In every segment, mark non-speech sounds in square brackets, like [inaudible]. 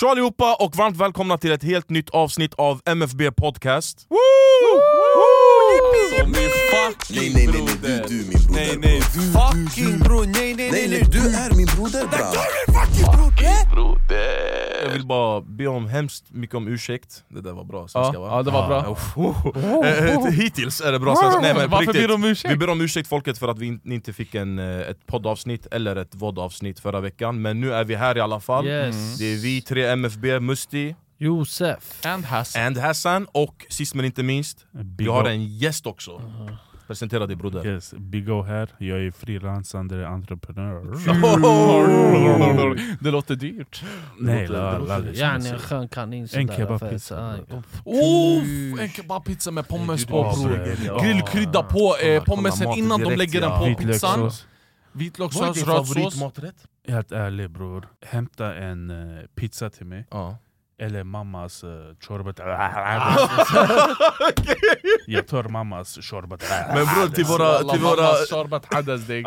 Tja allihopa och varmt välkomna till ett helt nytt avsnitt av MFB Podcast. Woo! Som är fucking Nej nej nej, nej du, du är min broder Nej nej du, fucking bror, nej nej Nej nej, du är min broder bra broder Jag vill bara be om hemskt mycket om ursäkt. Det där var bra svenska Ja, va? ja, det var bra. oh. Eh, eh, Hittills är det bra svenska. Nej, men Varför ber du om ursäkt? Vi ber om ursäkt folket för att vi in, inte fick en, eh, ett poddavsnitt eller ett voddavsnitt förra veckan. Men nu är vi här i alla fall. Yes. Det är vi tre MFB, Musti Josef. And Hassan and Hassan och sist men inte minst, vi har en gäst också. Presentera dig broder. Yes, Big O här. Jag är frilansande entreprenör. [laughs] Det låter dyrt Nej, Yani en skön kanin. En kebabpizza. en kebabpizza med pommes på bror. Grillkrydda på eh, pommesen innan de lägger den på pizzan Vitlökssås. Vad är Vitlökssås, din rödsås favoritmaträtt? Helt ärlig bror, hämta en eh, pizza till mig. Eller mammas uh, chorbat. [laughs] Jag tar mammas chorbat. Men bror till våra... Till våra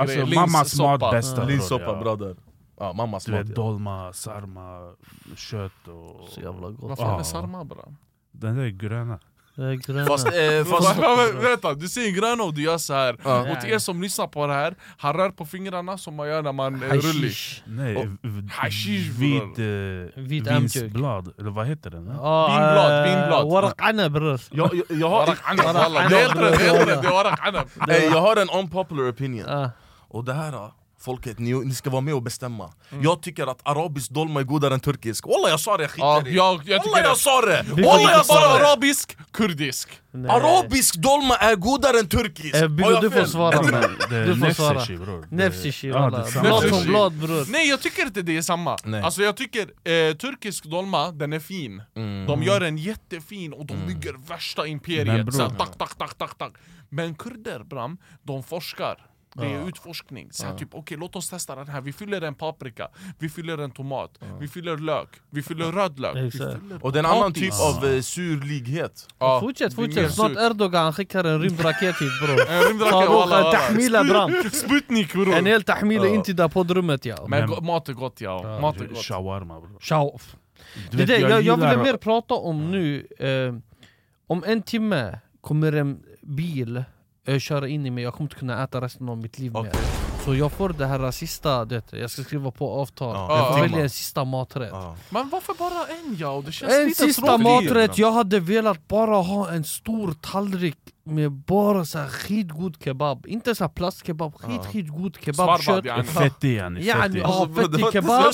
Alltså mammas mat bästa bror. Linssoppa ja. bröder. Ja, mammas Du mat. vet dolma, sarma, kött och... Så jävla gott. Vad fan är sarma bra? Den där är gröna. Det gröna. Fast, eh, [laughs] fast Vänta, du säger gröna och du gör så här. Ja. Och till er som lyssnar på det här, han rör på fingrarna som man gör när man är rullig Hashish. Nej, Och- hashish, bror. eh, Vit vinsblad, eller vad heter den? Ja, Vinblad, eh, vinblad. Waraq ana bror. jag, jag, jag, har, Warak anab det är äldre, det är äldre, det är warak anab eh, jag har en unpopular opinion. Och det här, folket, ni, ni ska vara med och bestämma. Jag tycker att arabisk dolma är godare än turkisk. Walla jag sa det, jag Ja, skiter i jag, jag Walla jag sa det! Walla jag Bara det! arabisk, kurdisk Nej. Arabisk dolma är godare än turkisk! Eh, jag du får svara [laughs] Men men. är Du får svara. Nefsishi Ja. Blad som blad bror. Nej jag tycker inte det är samma Nej. Alltså jag tycker eh, turkisk dolma, den är fin De gör den jättefin och de bygger värsta Men imperiet bror- så tack, tack, tack, tack, tack. Men kurder bram, de forskar det är utforskning, så här, typ okej låt oss testa den här, vi fyller en paprika, vi fyller en tomat, vi fyller lök, vi fyller röd lök, vi fyller Och det är en annan typ av eh, surlighet. Ja, Fortsätt, fortsätt. Snart. Erdogan skickar en rymdraket hit bror. En rymdraket, walla, tahmila bram. Sputnik bror! En hel tahmila inte där poddrummet ja. Men mat är gott ja, mat är gott. Shawarma bror. Det vet, det, jag, jag ville gillar- mer prata om nu, eh, om en timme kommer en bil eh, köra in i mig, jag kommer inte kunna äta resten av mitt liv mer. Okej. Så jag får det här sista, det, jag ska skriva på avtal, Ja, jag får en välja en sista maträtt. Ja. Men varför bara en ja? Det känns En lite sista tråkigt. maträtt, jag hade velat bara ha en stor tallrik med bara så här skitgod kebab, inte så här plastkebab, skit skitgod kebab, kött. Fettig yani, Yani, fettig. ja, kebab.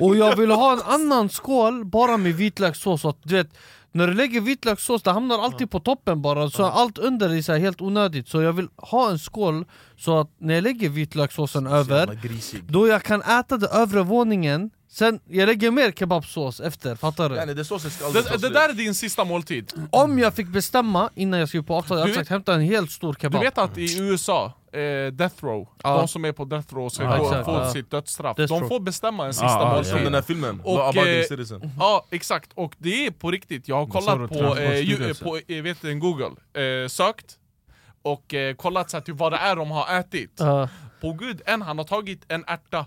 Och jag vill ha en annan skål bara med vitlökssås, så att du vet när du lägger vitlökssås, det hamnar alltid på toppen bara, så allt under är så här helt onödigt Så jag vill ha en skål så att när jag lägger vitlökssåsen över. Då jag kan äta det övre våningen, sen jag lägger mer kebabsås efter, fattar du? Det ska aldrig Det, det slut. där är din sista måltid Om jag fick bestämma innan jag skrev på avtal, jag hade Du sagt hämta en helt stor Du kebab vet att i USA, eh, death row, Ja. de som är på death row ska gå, exakt, få ja. sitt dödsstraff, Death de får bestämma en sista måltid Som den här filmen, Och, eh, Citizen. Ja exakt, och det är på riktigt, jag har kollat du, på, eh, ju, på eh, vet du, Google, eh, sökt och eh, kollat så här, typ vad det är de har ätit. På gud, en han har tagit en ärta?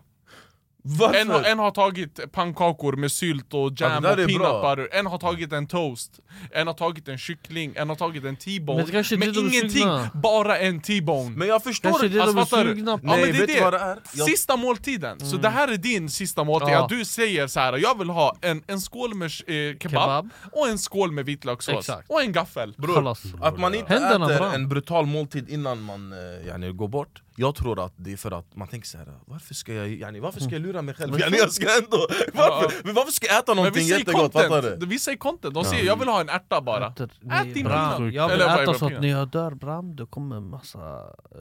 En, har- en har tagit pannkakor med sylt och Ja, jam där och peanut bra. butter, en har tagit en toast, en har tagit en kyckling, en har tagit en Men T-bone, men är ingenting, sugna. bara en T-bone. Men jag förstår Kanske det Alltså, fattar du? sugna på. Ja, men det är det. vad det är? Jag- Sista måltiden, så det här är din sista måltid, Ja. att du säger så här: jag vill ha en, en skål med eh, kebab, Kebab. och en skål med vitlökssås, Exakt. och en gaffel. Khalas. Att man inte Händerna äter fram. en brutal måltid innan man eh, yani, går bort Jag tror att det är för att man tänker så här, varför ska jag, yani, varför ska jag lura mig själv? Yani, jag ska ändå, varför, men varför ska jag äta någonting vi säger jättegott? Fattar content, du? vi säger content, de säger jag vill ha en ärta bara. Ät din bram. peanut. Jag vill Eller äta så att när jag dör bram, då kommer massa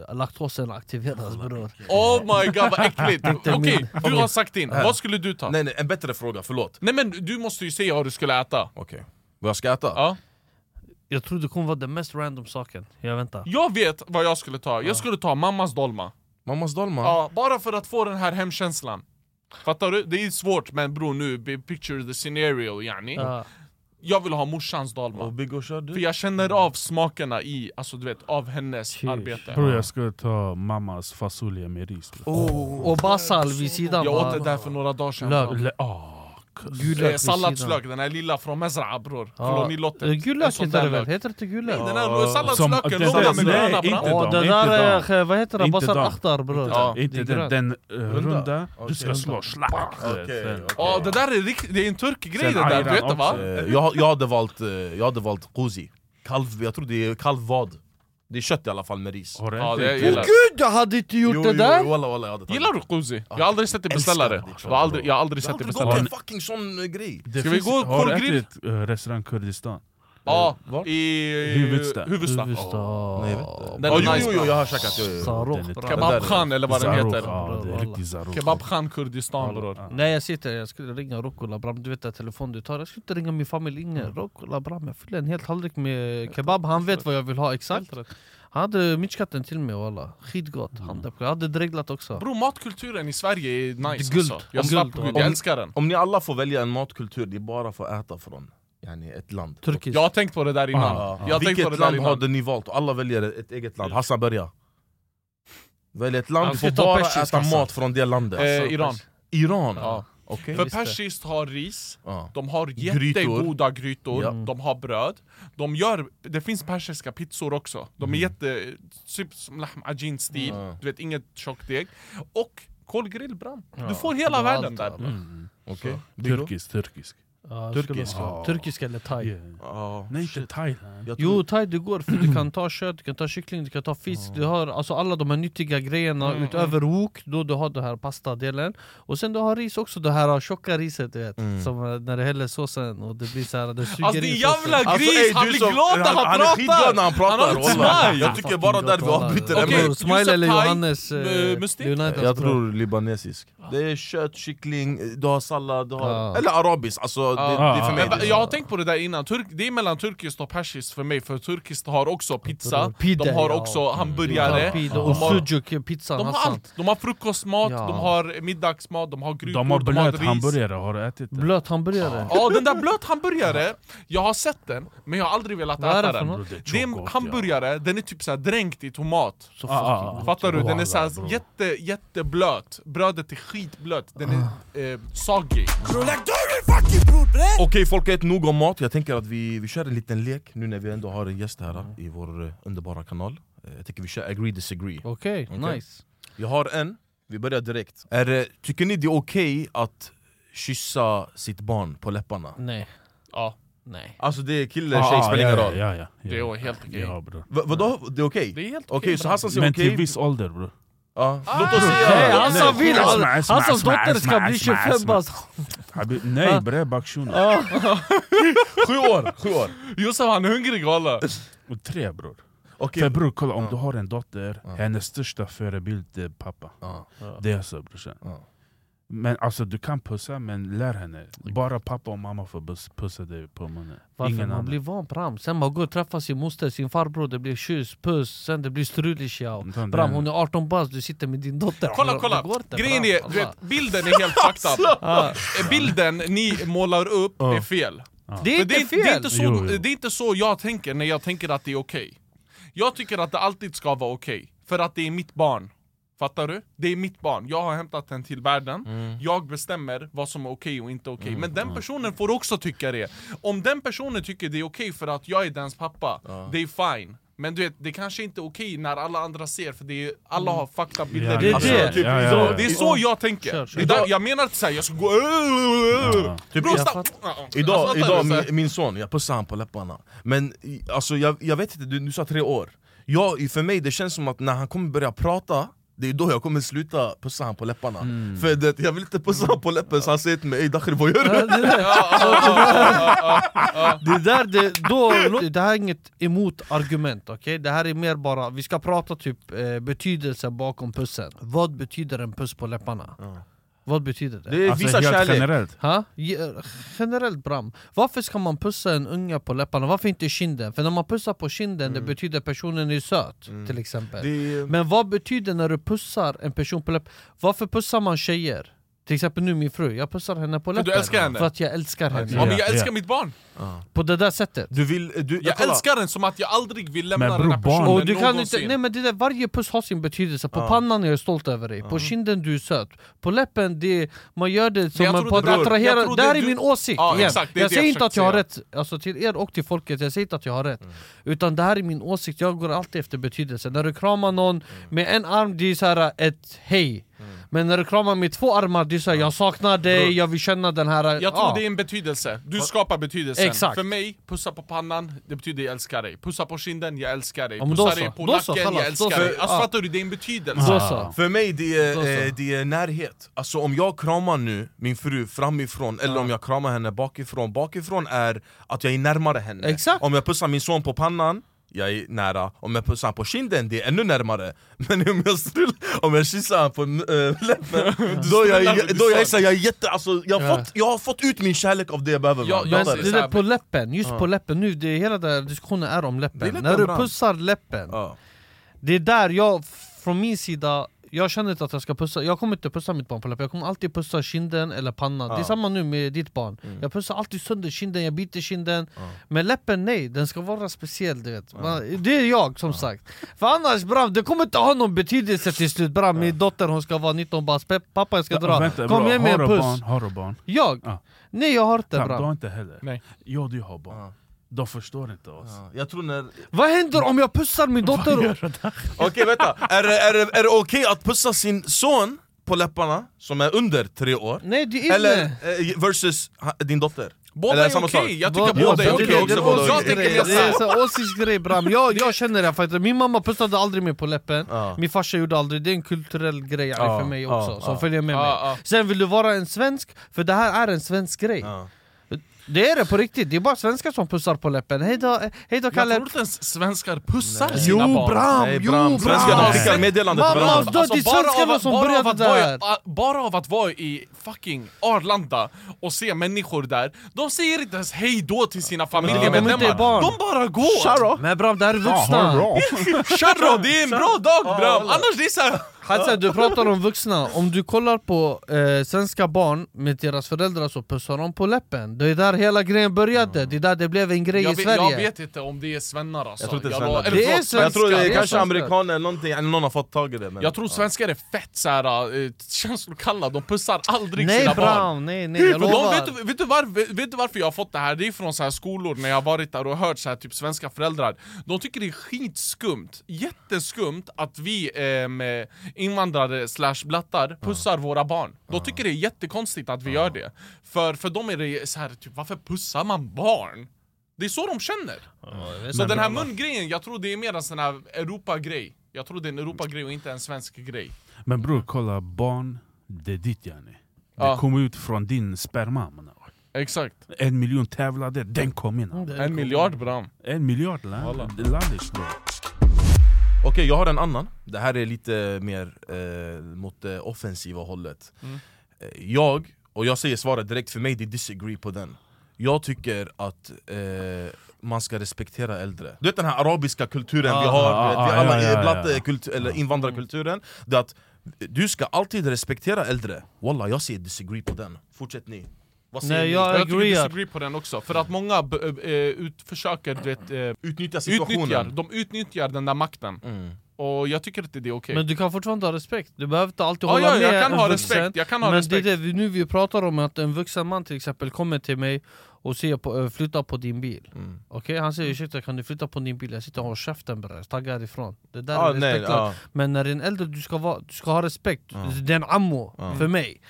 eh, laktosen aktiveras bror Oh my god vad äckligt! [laughs] Okej, min. du har sagt din, vad skulle du ta? Nej. Nej nej, en bättre fråga, förlåt men du måste ju säga vad du skulle äta. Okej, vad jag ska äta? Ja. Jag tror det kommer vara den mest random saken, jag väntar Jag vet vad jag skulle ta, jag skulle ta mammas dolma. Mammas dolma? Ja, bara för att få den här hemkänslan. Fattar du? Det är svårt men bror nu, picture the scenario yani. Ja. Jag vill ha morsans Och dolma. Kör För du? jag känner av smakerna i, alltså du vet, av hennes Sheesh. arbete. Bror jag skulle ta mammas fasolja med ris. Och basal vid sidan Jag åt det där för några dagar sedan. Lök. Ah, Gul lök Eh, Salladslök, den här lilla från Mezra bror. Ja. Kolonilottet. Eh, Gul lök heter där det väl? lök. Heter det inte gul lök? Den här Som- salladslöken, den långa med gröna inte bram. de. Ja det inte där eh, vad heter Basal dem. akhtar bror. Inte den, den uh, Runda? du ska slå. Ja det där är, rikt, det är en turkgrej det där, du vet det va? Eh, jag, jag, hade valt, eh, jag hade valt kozi Kalv, jag tror det är kalvvad Det är kött i alla fall med ris du Ja, inte det gillar. Gud jag hade inte gjort Jo, det jo, där! walla, walla, jag hade tagit Gillar du kuzi? Jag har aldrig sett dig beställa det. Jag har aldrig, jag har aldrig Jag har sett dig aldrig beställa gått det. en fucking sån eh, grej Ska vi gå Har du ätit uh, restaurang Kurdistan? Ja, Var? i Huvudsta. Huvudsta. Huvudsta... Nej, jag vet inte. Den är jo, nice, jo, jo, jag har käkat jo, jo, jo. Sarok Den är- bra. Kebab Khan eller vad den heter. Ja, det är riktigt Kurdistan bror. Nej jag sitter, jag skulle ringa Rocco Labram, du vet den telefon du tar Jag skulle inte ringa min familj, ingen Rocco Labram Jag fyller en hel tallrik med kebab, han vet vad jag vill ha exakt Han hade mitchkatten till mig walla, skitgott han där- Jag hade dreglat också Bror matkulturen i Sverige är nice Guld. alltså. Jag Guld, walla. jag älskar den. Om ni alla får välja en matkultur, det är bara för att äta från yani, ett land Turkisk Jag har tänkt på det där innan. Ah, Jag på det Vilket land hade ni valt? Alla väljer ett eget land, Hassan börja Välj ett land, du får bara äta Hassan. mat från det landet Eh, Iran. Iran? Ja. Okej För persiskt har ris, Ja. de har jättegoda grytor, Ja. de har bröd, de gör, det finns persiska pizzor också, de är jätte, typ som lahm ajin stil, Mm. Ja. du vet inget tjockt deg, och kolgrill bram. Du får hela världen där. Mm. Okej Turkisk, turkisk. Ja, Turkisk. skulle vara- Turkisk eller thai Yeah. Ja, Nej inte. Thailand. Jag Jo tror- thai det går, för du kan [clears throat] ta kött, du kan ta kyckling, du kan ta fisk Du har alltså alla de här nyttiga grejerna Mm, utöver wok, då du har den här pastadelen Och sen du har ris också, det här tjocka riset du vet Mm. Som eh, när du häller såsen och det blir så här, det suger Alltså in din jävla Alltså, gris, ey, han blir som- glad när han Han är skitglad när han pratar! pratar! Han wallah. smile! Jag tycker bara där vi avbryter Bror, Smile eller Thai, Johannes eh, Jag tror libanesisk Det är kött, kyckling, du har sallad, du har... Ja. Eller arabiskt, alltså det, det Ja. är för mig Men det. jag har tänkt på det där innan, Turk, det är mellan turkiskt och persiskt för mig, för turkiskt har också pizza, Pide, de har ja. också hamburgare, Pide de och har, sujuk pizzan de har allt! De har frukostmat, Ja. de har middagsmat, de har grytor, De har blöt ris. hamburgare, har du ätit det? Blöt hamburgare Ja den där blöt hamburgare, jag har sett den, men jag har aldrig velat äta den. Det är Det är en hamburgare, den är typ så här dränkt i tomat. Så Ah, ah, ah. Fattar du? Den är Wallah, så här bro. jätte, jätteblöt, brödet är skitblött, den är eh, soggy. Okej folket, nog om mat. Jag tänker att vi, vi kör en liten lek nu när vi ändå har en gäst här i vår eh, underbara kanal. Eh, Jag tycker vi kör agree disagree. Okej, Okej. nice Jag har en, vi börjar direkt. Är, tycker ni det är okej att kyssa sitt barn på läpparna? Nej, Ja, nej Alltså det är kille, Ah, tjej, spelar ja, ingen ja, roll. Ja, ja, det är helt okej. Ja, bror. Va, vadå? Det är okej? Det är helt Okej, okej. så. Hassan säger Men okej? till viss ålder bror. Ja. Låt oss Ja, Hassan nej. vill! Asma, dotter ska bli asma, 25 asma. bast Nej bre bakshuno. Sju år! Sju år! Josef han är hungrig walla! Och Tre bror. Okej. För bror kolla om du har en dotter, hennes största förebild är pappa. Ja. Det är så brorsan. Ja. Men alltså du kan pussa men lär henne. Bara pappa och mamma får pussa dig på munnen. Varför? Ingen man annan. blir van Bram, sen man går och träffar sin moster, sin farbror, det blir kyss, puss, sen det blir strulig tjau Den- Bram hon är 18 bast, du sitter med din dotter Kolla kolla! går inte, Grejen Bram, är, du vet, bilden är helt fucked up. [laughs] Ja. Eh, Bilden ni målar upp är fel. Det är inte fel! det, är inte så, Jo, jo. det är inte så jag tänker när jag tänker att det är okej. Jag tycker att det alltid ska vara okej, för att det är mitt barn. Fattar du? Det är mitt barn, jag har hämtat den till världen Mm. Jag bestämmer vad som är okej och inte okej Men den personen får också tycka det Om den personen tycker det är okej för att jag är dens pappa Det är fine men du vet, det kanske inte är okej när alla andra ser för det är, alla har fakta bilder Ja, Det är Alltså, det. typ, Ja, ja, så, ja. Det är så jag tänker Kör, kör. Där, Jag menar inte såhär, jag ska gå Ja. Typ, Bro, jag fattar. Alltså, Idag, idag min, min son, jag pussar han på läpparna Men alltså, jag, jag vet inte, du, du sa tre år jag, För mig det känns som att när han kommer börja prata det är då jag kommer sluta pussa han på läpparna För det, jag vill inte pussa han på läppen så han säger till mig Ey Dakhri vad gör du? det, där, det då, det här är inget emot argument, okej? Det här är mer bara, vi ska prata typ eh, betydelsen bakom pussen Vad betyder en puss på läpparna? Vad betyder det? Det Alltså visar kärlek generellt. Ha? Ge- Generellt Bram, varför ska man pussa en unga på läpparna? Varför inte kinden? För när man pussar på kinden, det betyder personen är söt till exempel det, Men vad betyder när du pussar en person på läppen? Varför pussar man tjejer? Till exempel nu min fru, jag pussar henne på För du läppen älskar henne? För att jag älskar henne. Ja, men jag Ja, älskar ja. mitt barn. På det där sättet. Du vill, du, Jag kolla. älskar den som att jag aldrig vill lämna Men den här bror, barn- personen och du kan någonsin. inte, nej men det där, varje puss har sin betydelse, på Ja. pannan är jag stolt över dig, på kinden du är söt. På läppen, det, man gör det som jag en, på att attrahera, det här är du- min åsikt Ja, igen. exakt, det är Jag det säger jag inte att jag har rätt, alltså till er och till folket, jag säger inte att jag har rätt. Utan det här är min åsikt, jag går alltid efter betydelse. När du kramar någon med en arm, det är så här ett hej Men när du kramar med två armar, är såhär jag saknar dig, jag vill känna den här... Jag tror ja. det är en betydelse, du skapar betydelsen. Exakt. För mig, pussa på pannan, det betyder jag älskar dig. Pussa på kinden, jag älskar dig. Pussa dig på nacken, jag älskar dig. Alltså fattar du, det är en betydelse. För mig det är, eh, det är närhet, alltså om jag kramar nu min fru framifrån eller om jag kramar henne bakifrån Bakifrån är att jag är närmare henne. Exakt. Om jag pussar min son på pannan jag är nära, om jag pussar honom på kinden det är ännu närmare. [laughs] Men om jag, strull, om jag kysser honom på äh, läppen [laughs] Då jag, strullar, då jag, jag är jätte, alltså, jag, har Ja. fått, jag har fått ut min kärlek av det jag behöver Ja, jag det. så där på läppen, just på läppen nu, det, hela den här diskussionen är om läppen, Det är läppen, När du pussar läppen, Ja. det är där jag, från min sida, jag känner inte att jag ska pussa, jag kommer inte pussa mitt barn på läppen, jag kommer alltid pussa kinden eller pannan Det är Ja. samma nu med ditt barn, Mm. jag pussar alltid sönder kinden, jag biter kinden Men läppen nej, den ska vara speciell du vet Man, Det är jag som sagt För annars bram, det kommer inte ha någon betydelse till slut bram Min dotter hon ska vara 19 bara, "Pe- pappa jag ska dra, Vänta, kom igen med en puss barn? Har du barn? Jag? Ja. Nej jag har inte Tam, du har bram inte heller? Nej. Ja du har barn. De förstår inte oss. Ja, Jag tror när... Vad händer om jag pussar min dotter? Okej vänta, är, det- är, är det okej att pussa sin son på läpparna som är under tre år? Nej det är Eller inte. eh, versus din dotter? Båda är okej, sak? jag tycker båda är det- okej. också Jag tänker det- är åsiktsgrej bram, jag, jag känner det faktiskt, min mamma pussade aldrig mig på läppen. Min farsa gjorde aldrig, det är en kulturell grej för mig också, som följer med mig. Sen vill du vara en svensk, för det här är en svensk grej. Det är det på riktigt, det är bara svenskar som pussar på läppen. Hejdå, hejdå jag Kalle. tror inte ens svenskar pussar Nej. sina Jo barn. Bram, Nej jo bram, svenskar skickar meddelande till varandra. då- det är bara svenskarna av- som bara började av att vara. Bara av att vara i fucking Arlanda och se människor där, de säger inte ens hej då till sina de inte är familjemedlemmar, de bara går! Men bram, det här är vuxna! Charro, [laughs] det är en bra dag bram! Annars det är såhär... Hassan, du pratar om vuxna, om du kollar på eh, svenska barn med deras föräldrar så pussar de på läppen. Det är där hela grejen började, det är där det blev en grej Jag i vet, Sverige. jag vet inte om det är svennar alltså. Jag tror inte det är Jag- svennar. eller Det är svenskar. Jag tror det Det är är kanske svenskar. amerikaner eller någonting, eller någon har fått tag i det men, Jag tror svenskar är fett såhär, uh, känslokalla, de pussar aldrig Nej sina barn. Bram, nej nej jag För de, lovar. vet, du, vet, du varför, vet du varför jag har fått det här? Det är från så här skolor när jag har varit där och hört så här, typ svenska föräldrar. De tycker det är skitskumt, jätteskumt att vi eh, med invandrare slash blattar pussar våra barn De tycker det är jättekonstigt att vi gör det För, för dem är det så här, typ, varför pussar man barn? Det är så de känner Så den här mungrejen, jag tror det är mer en sån här Europa-grej Jag tror det är en Europa-grej och inte en svensk grej Men bror kolla, barn, det är ditt yani. Det Ja. kom ut från din sperma mannen. Exakt, En miljon tävlade, den kom in. en miljard bram En miljard la. Walla. Landet Okej jag har en annan, det här är lite mer eh, mot det offensiva hållet. Mm. eh, Jag, och jag säger svaret direkt, för mig det är disagree på den. Jag tycker att eh, man ska respektera äldre. Du vet den här arabiska kulturen vi Ah, har, ah, vet, ah, vi alla ja, ja, ja. kultur, eller invandrarkulturen. Det att du ska alltid respektera äldre. Wallah jag säger disagree på den, fortsätt ni Vad säger Nej, ni? jag- Jag tycker disagree på den också, för att många b- eh, ut, försöker du vet, eh, Utnyttja situationen utnyttjar, de utnyttjar den där makten Mm. Och jag tycker inte det är okej. Men du kan fortfarande ha respekt, du behöver inte alltid Ja, hålla ja, med jag kan en ha vuxen, respekt, jag kan ha Men respekt. det är det nu vi pratar om, att en vuxen man till exempel kommer till mig och säger på, eh, flytta på din bil Mm. Okej, han säger ursäkta kan du flytta på din bil? Jag sitter och håller käften bre, tagga härifrån Det där Ah, är nej, respektlöst ja. Men när en äldre, du ska, vara, du ska ha respekt, Ja. det är en ammo Ja. för mig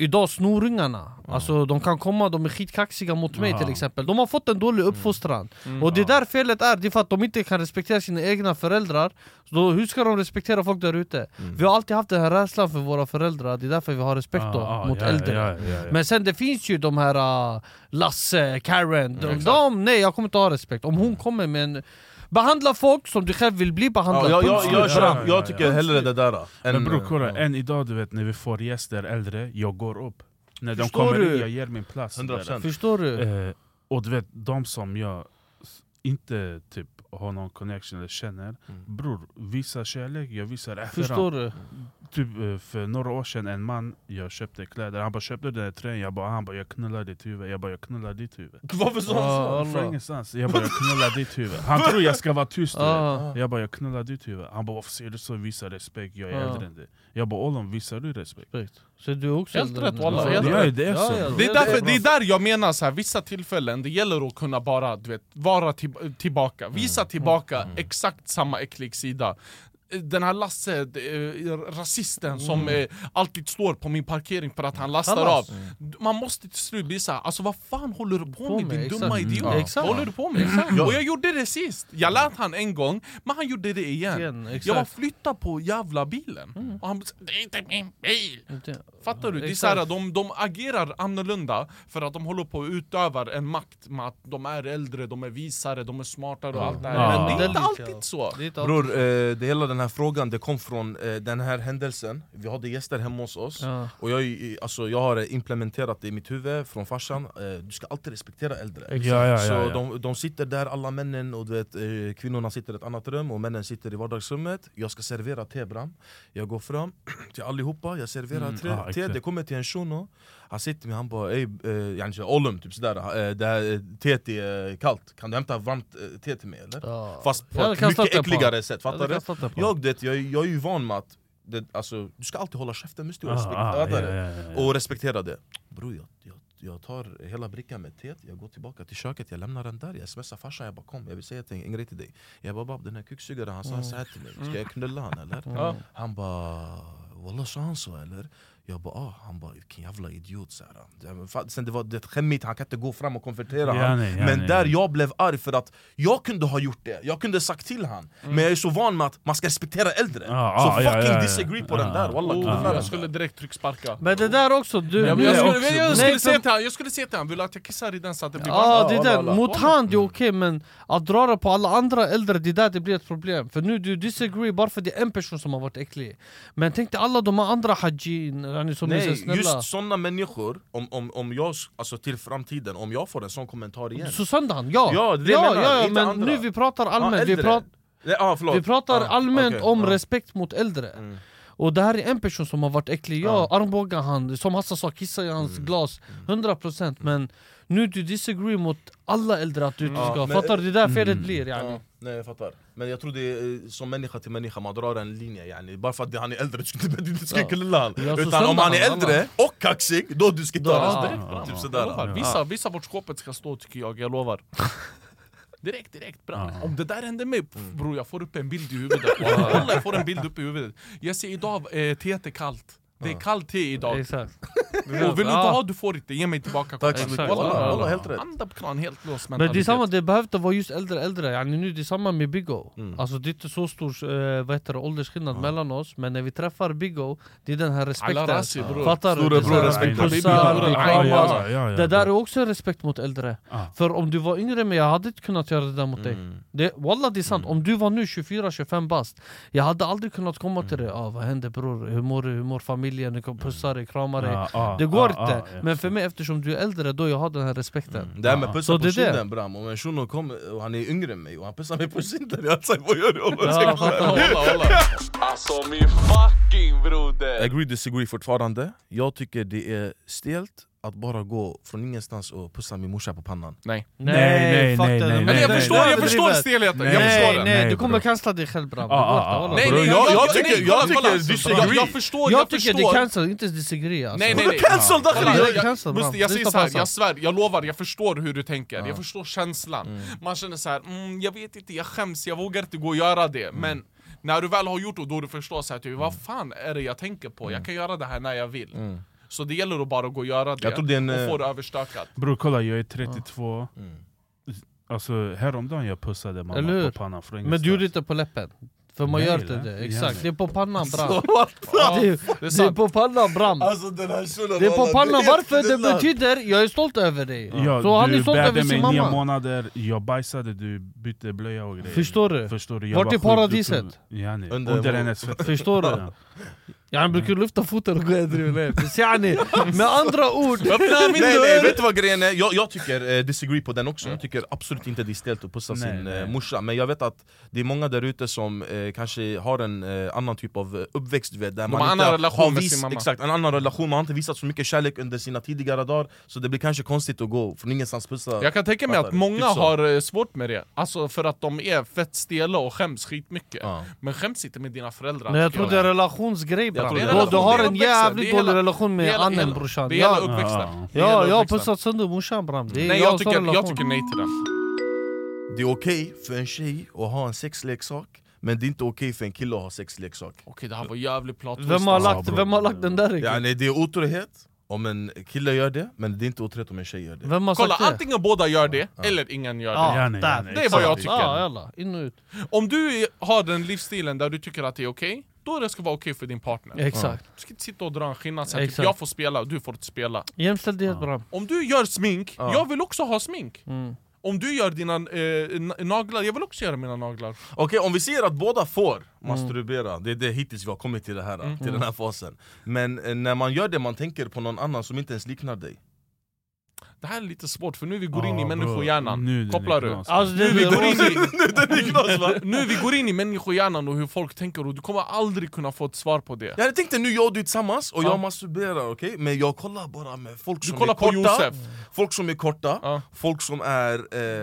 Idag snorungarna, alltså, de kan komma, de är skitkaxiga mot mig Ja. till exempel. De har fått en dålig uppfostran. Mm. Och det är där felet är, det är för att de inte kan respektera sina egna föräldrar. Så då, hur ska de respektera folk där ute? Mm. Vi har alltid haft den här rädslan för våra föräldrar, det är därför vi har respekt då, Ah, ah, mot ja, äldre. ja, ja, ja. Men sen det finns ju de här uh, Lasse, Karen, de, de, nej jag kommer inte ha respekt. Om hon kommer med en Behandla folk som du själv vill bli Ja, behandlad, jag, jag, jag, ja, jag, ja, jag tycker ja. hellre det där än, Men bror kolla, ja. än idag du vet när vi får gäster äldre, jag går upp När de Förstår kommer du? in, jag ger min plats 100%. Förstår du? Eh, Och du vet, de som jag inte typ har någon connection eller känner Bror, visa kärlek, jag visar efterhand Förstår du? Typ eh, för några år sedan, en man, jag köpte kläder Han bara köpte du den här tröjan? Jag bara, han bara jag knullar ditt huvud Jag bara jag knullar ditt huvud [laughs] Varför sa Ah, han så? Från ingenstans, jag bara jag knullar ditt huvud Han [laughs] tror jag ska vara tyst. Ah. Jag bara jag knullar ditt huvud Han bara varför säger du så? Visa respekt, jag är Ja. äldre än dig Jag bara Ollon, visar du respekt? Respekt. Så du är också Helt rätt, wallah, Ja, helt ja, rätt. Det är så. ja, Det är, därför, det är där jag menar, så här, vissa tillfällen, det gäller att kunna bara du vet, vara till, tillbaka, visa tillbaka exakt samma äcklig sida den här Lasse, eh, rasisten som eh, alltid står på min parkering för att han lastar Kallas. av Man måste till slut bli såhär, alltså vad fan håller du på, På med med, din exakt. dumma Mm. idiot? Ja. Exakt. Vad håller du på med? Och jag gjorde det sist, jag lät han en gång, men han gjorde det igen, Igen, exakt. Jag var flytta på jävla bilen, och han det är inte min bil! Inte- Fattar du? Det är Exakt. så här, de, de agerar annorlunda för att de håller på att utöva en makt med att de är äldre, de är visare, de är smartare och allt det här. Ja. Men det är inte alltid så. Bror, eh, det hela den här frågan det kom från eh, den här händelsen. Vi hade gäster hemma hos oss. Ja. Och jag, alltså, jag har implementerat det i mitt huvud från farsan eh, Du ska alltid respektera äldre. Ja, ja, Så. De, de sitter där, alla männen, och du vet, eh, kvinnorna sitter i ett annat rum och männen sitter i vardagsrummet. Jag ska servera te bram. Jag går fram [clears throat] till allihopa, jag serverar Mm, te, ah, te. Det kommer till en shuno. Han sitter med han bara ey, eh, ollum typ sådär. Eh, det här eh, teet är eh, kallt, kan du hämta varmt eh, te till mig eller? Fast på ett mycket äckligare sätt, fattar du? Jag, det, jag, jag är ju van med att det, alltså, du ska alltid hålla käften med stor Ah, respekt, ah, fattar ja, ja, ja, och respektera det Bror jag, jag, jag tar hela brickan med teet, jag går tillbaka till köket, jag lämnar den där, jag smsar farsan, jag bara kom, jag vill säga till- en grej till dig Jag bara bab, den här kuksugaren han sa så här till mig, ska jag knulla han eller? Ja. Han bara Wallah sa han så eller? Jag bara ah, han bara vilken jävla idiot så här. Sen det var det skämmigt, han kan inte gå fram och konfrontera Ja, han nej, ja, Men nej. där jag blev arg för att jag kunde ha gjort det, jag kunde sagt till han Men jag är så van med att man ska respektera äldre Ja, Så ja, fucking ja, ja. disagree på den där, wallah Oh, jag skulle där. direkt trycksparka. Men det där också, du... Jag, skulle, också- jag, Nej, säga till han, jag skulle säga till han, vill du att jag kissar i den så att det blir Ja varmt? det är alla, den, alla. mot hand det är okej men att dra det på alla andra äldre det är där det blir ett problem För nu du disagree bara för det är en person som har varit äcklig Men tänk dig alla de andra hajin yani, som Nej, snälla just sådana människor, om, om, om jag, alltså till framtiden, om jag får en sån kommentar igen Så sönder han, ja! Ja, det ja, menar, ja, ja men andra. nu vi pratar Ja, allmänt, vi, äldre. prat, Nej, ah, förlåt. vi pratar Ah, allmänt okej, om ah. respekt mot äldre Mm. Och det här är en person som har varit äcklig, ja Ja. armbågar han, som Hassan sa, kissa i hans Mm. glas 100% men nu du disagree mot alla äldre att du inte Ja, ska, men- fattar du? Det är där felet Mm. blir yani. Ja, nej jag fattar. Men jag tror det är eh, som människa till människa, man drar en linje yani. Bara för att han är äldre, du ska inte, knulla han Utan om han är äldre och kaxig, då du ska ta Ja. respekt Ja, Typ sådär Ja. visa, visa vart skåpet ska stå tycker jag, jag lovar [laughs] Direkt, direkt bra. Ja. Om det där händer mig, pff, bror jag får upp en bild i huvudet Wallah, jag får en bild upp i huvudet Jag ser idag, eh, är kallt Det är kallt te idag Exakt [laughs] Och vill du inte ha, du får inte, ge mig tillbaka koppen. helt rätt Handen på kran, helt låst Men det är mentalitet. samma, det behöver inte vara just äldre äldre, yani nu det är samma med Biggo Mm. Alltså det är inte så stor eh, vad heter det, åldersskillnad mellan oss Men när vi träffar Biggo, det är den här Alla respekten rasi bror Fattar du? Storebror, respekt. pussar, Det där är bro. också respekt mot äldre Ah. För om du var yngre men jag hade inte kunnat göra det där mot dig Mm. det, Wallah det är sant, om du var nu 24-25 bast Jag hade aldrig kunnat komma till dig, ah, vad händer bror? Hur mår du? Hur mår familjen? Jag kommer pussa dig, krama dig Ja, ah, Det går ah, inte, ah, ja. men för mig eftersom du är äldre då jag har den här respekten Mm. Det här med Ja. pussa Så på det är det. kinden bram, om en shuno kommer och han är yngre än mig och han pussar mig på kinden Jag säger vad gör du? Ja. [laughs] Alltså min fuck fucking broder! Agree disagree fortfarande. Jag tycker det är stelt att bara gå från ingenstans och pussa min morsa på pannan. Nej. Nej, nej, nej, nej, Men Men jag nej, förstår, jag förstår stelheten, Nej, jag förstår Nej, den. nej, Nej, du kommer cancella dig själv bram. Ah, ah, ah. Nej, nej, jag- jag, tycker- nej, jag kolla, tycker disagree. Jag, jag förstår, Jag jag tycker det är cancel, inte disagree alltså. Nej nej nej. cancel, Dakhli? Jag- säger såhär, jag svär, jag lovar, jag förstår hur du tänker, jag förstår känslan Man känner så här, mm, jag vet inte, jag skäms, jag vågar inte gå och göra det Men när du väl har gjort det, då du förstår så här, typ, vad fan är det jag tänker på? Jag kan göra det här när jag vill Så det gäller att bara gå och göra det, Jag tror det är en, och eh, få det överstökat Bror kolla, jag är 32 Mm. Alltså häromdagen jag pussade mamma på pannan från Men du gjorde inte på läppen. För man Nej, gör inte det, Ja, exakt. Det är på pannan bram. Ja, Det är, det det är på pannan bram. Alltså den Det är på pannan, varför? Det betyder jag är stolt över dig. Ja, Så han är du stolt över bärde sin mig nio mamma. månader, jag bajsade, du bytte blöja och grejer Förstår du? Förstår du? Jag Vart var är sjuk, paradiset? du Yani, Under- under, hennes fötter Förstår du? [laughs] Han brukar lyfta foten och gå och driva ner. Så yani, Med andra ord, Öppna min Nej nej, vet du vad grejen är? Jag, jag tycker eh, disagree på den också, jag tycker absolut inte det är stelt att pussa Nej, sin nej. eh, morsa. Men jag vet att det är många där ute som eh, kanske har en eh, annan typ av eh, uppväxt vet, där har man annan inte relation har med sin mamma. Exakt, en annan relation, man har inte visat så mycket kärlek under sina tidigare dagar Så det blir kanske konstigt att gå från ingenstans pussa Jag kan tänka mig att många Typ har eh, svårt med det, alltså för att de är fett stela och skäms skitmycket. Ja. Men skäms inte med dina föräldrar men jag tror det är. relationsgrej bram. tror det Du, har en jävligt dålig relation med hela- annen brorsan. Det är hela Ja, uppväxten. Ja, ja, jag har pussat sönder morsan bram. Det är Nej jag jag tycker, jag nej till den. Det är okej för en tjej att ha en sexleksak Men det är inte okej för en kille att ha sexleksak. Okej det här var jävligt twist, Vem har, lagt, vem har lagt den där ja, ja, nej, Det är otrohet om en kille gör det, men det är inte otrohet om en tjej gör det. Vem har Kolla, sagt det? antingen båda gör det, eller ingen gör det. Ja, Det är vad jag tycker. Ja, jalla. In och ut. Om du har den livsstilen där du tycker att det är okej, då det ska vara okej för din partner. Exakt. Du ska inte sitta och dra en skillnad så här, typ, jag får spela och du får inte spela. Jämställdhet bram. Om du gör smink, jag vill också ha smink. Mm. Om du gör dina eh, na- naglar, jag vill också göra mina naglar. Okej, om vi säger att båda får Mm. masturbera, det är det hittills vi har kommit till, det här, till den här fasen. Men eh, när man gör det, man tänker på någon annan som inte ens liknar dig Det här är lite svårt för nu vi går in i människohjärnan, Nu kopplar du? Alltså, Nu vi går in i, Jag nu vi går in i människohjärnan och hur folk tänker och du kommer aldrig kunna få ett svar på det. Hade tänkt nu jag och du är tillsammans och Ja. jag masturberar, okej? Men jag kollar bara med folk Du som kollar är på korta. Josef. Folk som är korta, Ja. folk som är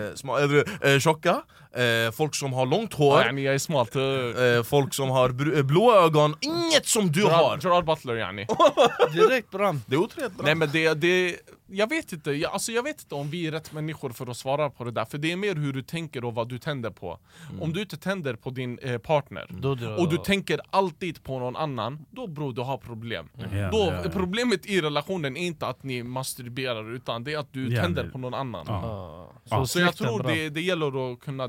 eh, små, äh, äh, tjocka eh, Folk som har långt hår, yani, jag är smart eh, eh, folk som har eh, blå ögon Inget som du har! Gerard, Gerard Butler yani [laughs] direkt bram. Det är otrohet bra. Nej men det, det, jag vet inte, jag, alltså jag vet inte om vi är rätt människor för att svara på det där För det är mer hur du tänker och vad du tänder på Om du inte tänder på din eh, partner Då drar och du tänker alltid på någon annan, då bror du har problem Ja, då, ja, ja. Problemet i relationen är inte att ni masturberar utan det är att du Ja, tänder det- på någon annan Ja. Ja. Ja. Så jag tror det, det gäller att kunna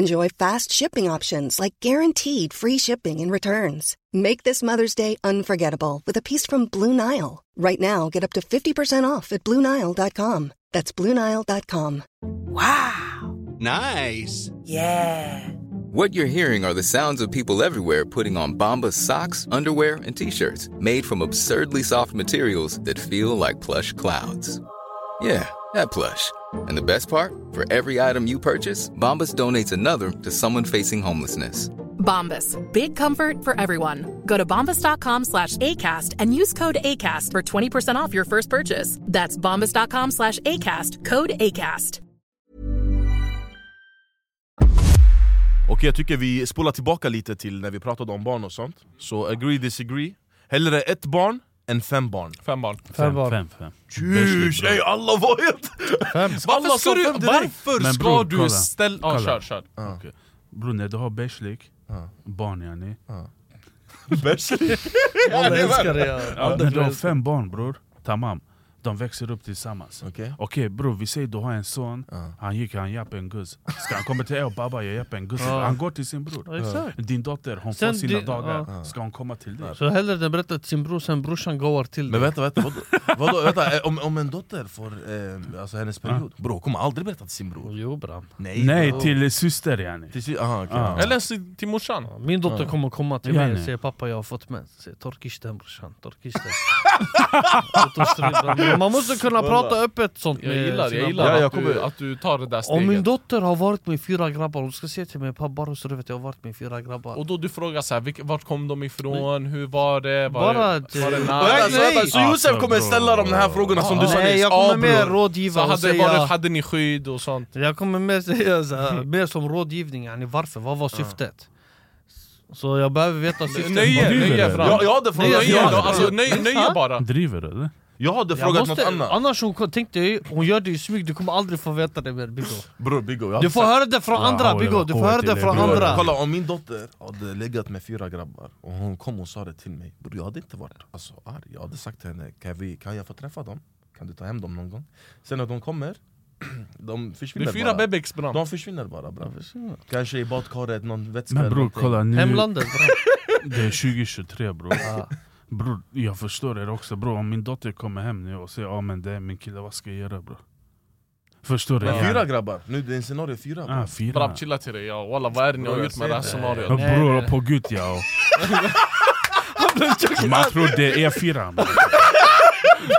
Enjoy fast shipping options like guaranteed free shipping and returns. Make this Mother's Day unforgettable with a piece from Blue Nile. Right now, get up to 50% off at BlueNile.com. That's BlueNile.com. Wow! Nice. Yeah! What you're hearing are the sounds of people everywhere putting on Bombas socks, underwear, and t-shirts made from absurdly soft materials that feel like plush clouds. Yeah, that plush. And the best part? For every item you purchase, Bombas donates another to someone facing homelessness. Bombas. Big comfort for everyone. Go to bombas.com slash ACAST and use code ACAST for 20% off your first purchase. That's bombas.com slash ACAST. Code ACAST. Och jag tycker vi spolar tillbaka lite till när vi pratade om barn och sånt Så agree disagree Hellre ett barn än fem barn. Fem barn. Fem barn. Fem, fem. Tjus, ey alla var helt... Fem. Varför ska du, fem varför Men ska bror, du ställa... Ja, Kolla. kör, kör. Okej. Bror när du har bärslik, barn yani. Bärs [laughs] Alla älskar det. ja, När du har fem barn bror, tamam De växer upp tillsammans. Okej. Okej bror, vi säger du har en son, han gick han japp en guzz. Ska han komma till er och baba jag japp en guzz? Ja. Han går till sin bror. Exakt. Din dotter, hon Sen får sina dagar. Ska hon komma till dig? Så hellre den berättar till sin bror, sen brorsan går till Men dig. vänta, vänta, vadå? vadå vänta eh, om, om en dotter får eh, alltså hennes period, bro hon kommer aldrig berätta till sin bror Jo bram. Nej, Nej, bro. till syster yani. till aha, ja. Eller till morsan. Min dotter kommer komma till Ja, mig och säga pappa jag har fått mens. Säger torkishten brorsan, torkishten. [laughs] Det Man måste kunna prata öppet sånt Jag gillar, jag gillar. Ja, att, du, att du tar det där Om min steget. dotter har varit med fyra grabbar, hon ska säga till mig pappa bara så du vet jag har varit med fyra grabbar. Och då du frågar så här, vilk, vart kom de ifrån, hur var det? Var Bara det, var det nice? så, nej. vänta, så Josef kommer bra. ställa de här frågorna som du sa Nej nyss? jag kommer mer rådgiva och hade, säga... var det, hade ni skydd och sånt? Jag kommer mer säga så här, mer som rådgivning, yani varför, vad var syftet? Så jag behöver veta syftet. Nöje, nöje det? fram. jag hade frågat, Nöje, alltså, nöje, nöje bara. Driver du eller? Jag hade Jag frågat måste, något annat annars hon tänkte jag, hon gör det i smyg, du kommer aldrig få veta det mer Biggo Bror Biggo, jag Du får sagt- höra det från andra ja, Biggo, du får höra det från. Bror, andra Kolla om min dotter hade legat med fyra grabbar och hon kom och sa det till mig Bror jag hade inte varit alltså, arg, jag hade sagt till henne kan, vi, kan jag få träffa dem? Kan du ta hem dem någon gång? Sen när de kommer, [clears throat] de Det försvinner är fyra bara bebeks bram. De försvinner bara bra. Kanske i badkaret, någon vätska Men bror kolla nu, Hemlandet bra. [laughs] det är 2023 bror. Bror, jag förstår er också bror, om min dotter kommer hem nu och säger ja men det är min kille, vad ska jag göra bror? Förstår du? Men fyra grabbar, nu det är en scenario fyra Ah, bror. fyra. Bram chilla till dig, ja. walla vad är det ni har Bror, gjort jag med det här scenariot? Bror på gud ja. Man tror det är fyra bror.